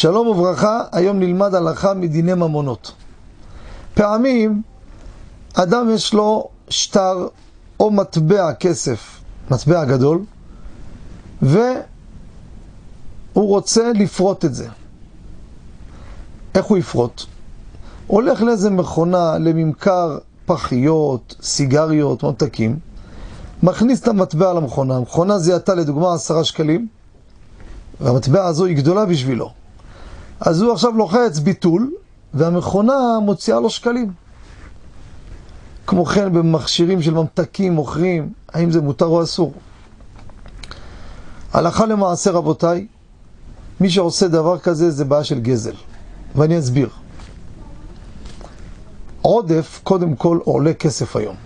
שלום וברכה, היום נלמד הלכה מדיני ממונות. פעמים אדם יש לו שטר או מטבע כסף, מטבע גדול, והוא רוצה לפרוט את זה. איך הוא יפרוט? הולך לאיזה מכונה לממכר פחיות, סיגריות, ממתקים, מכניס את המטבע למכונה, המכונה זיהתה לדוגמה עשרה שקלים, והמטבע הזו היא גדולה בשבילו. אז הוא עכשיו לוחץ ביטול, והמכונה מוציאה לו שקלים. כמו כן במכשירים של ממתקים מוכרים, האם זה מותר או אסור? הלכה למעשה רבותיי, מי שעושה דבר כזה זה בעיה של גזל, ואני אסביר. עודף קודם כל עולה כסף היום.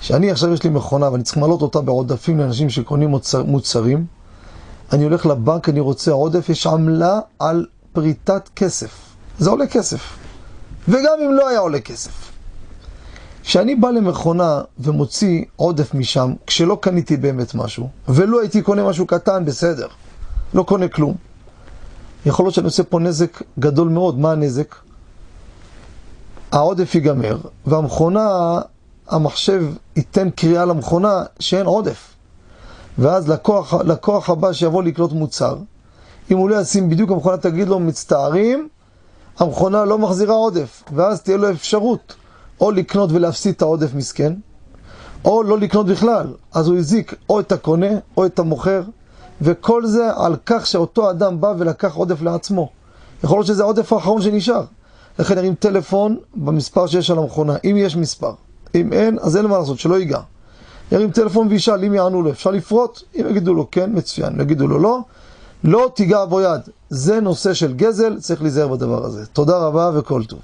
כשאני עכשיו יש לי מכונה ואני צריך למלות אותה בעודפים לאנשים שקונים מוצר, מוצרים, אני הולך לבנק, אני רוצה עודף, יש עמלה על פריטת כסף. זה עולה כסף. וגם אם לא היה עולה כסף. כשאני בא למכונה ומוציא עודף משם, כשלא קניתי באמת משהו, ולא הייתי קונה משהו קטן, בסדר, לא קונה כלום. יכול להיות שאני עושה פה נזק גדול מאוד. מה הנזק? העודף ייגמר, והמכונה, המחשב ייתן קריאה למכונה שאין עודף. ואז לקוח, לקוח הבא שיבוא לקנות מוצר, אם הוא לא ישים בדיוק, המכונה תגיד לו, מצטערים, המכונה לא מחזירה עודף, ואז תהיה לו אפשרות או לקנות ולהפסיד את העודף מסכן, או לא לקנות בכלל. אז הוא הזיק או את הקונה או את המוכר, וכל זה על כך שאותו אדם בא ולקח עודף לעצמו. יכול להיות שזה העודף האחרון שנשאר. לכן נרים טלפון במספר שיש על המכונה, אם יש מספר. אם אין, אז אין מה לעשות, שלא ייגע. ירים טלפון וישאל אם יענו לו, אפשר לפרוט? אם יגידו לו כן, מצוין. אם יגידו לו לא, לא תיגע בו יד. זה נושא של גזל, צריך להיזהר בדבר הזה. תודה רבה וכל טוב.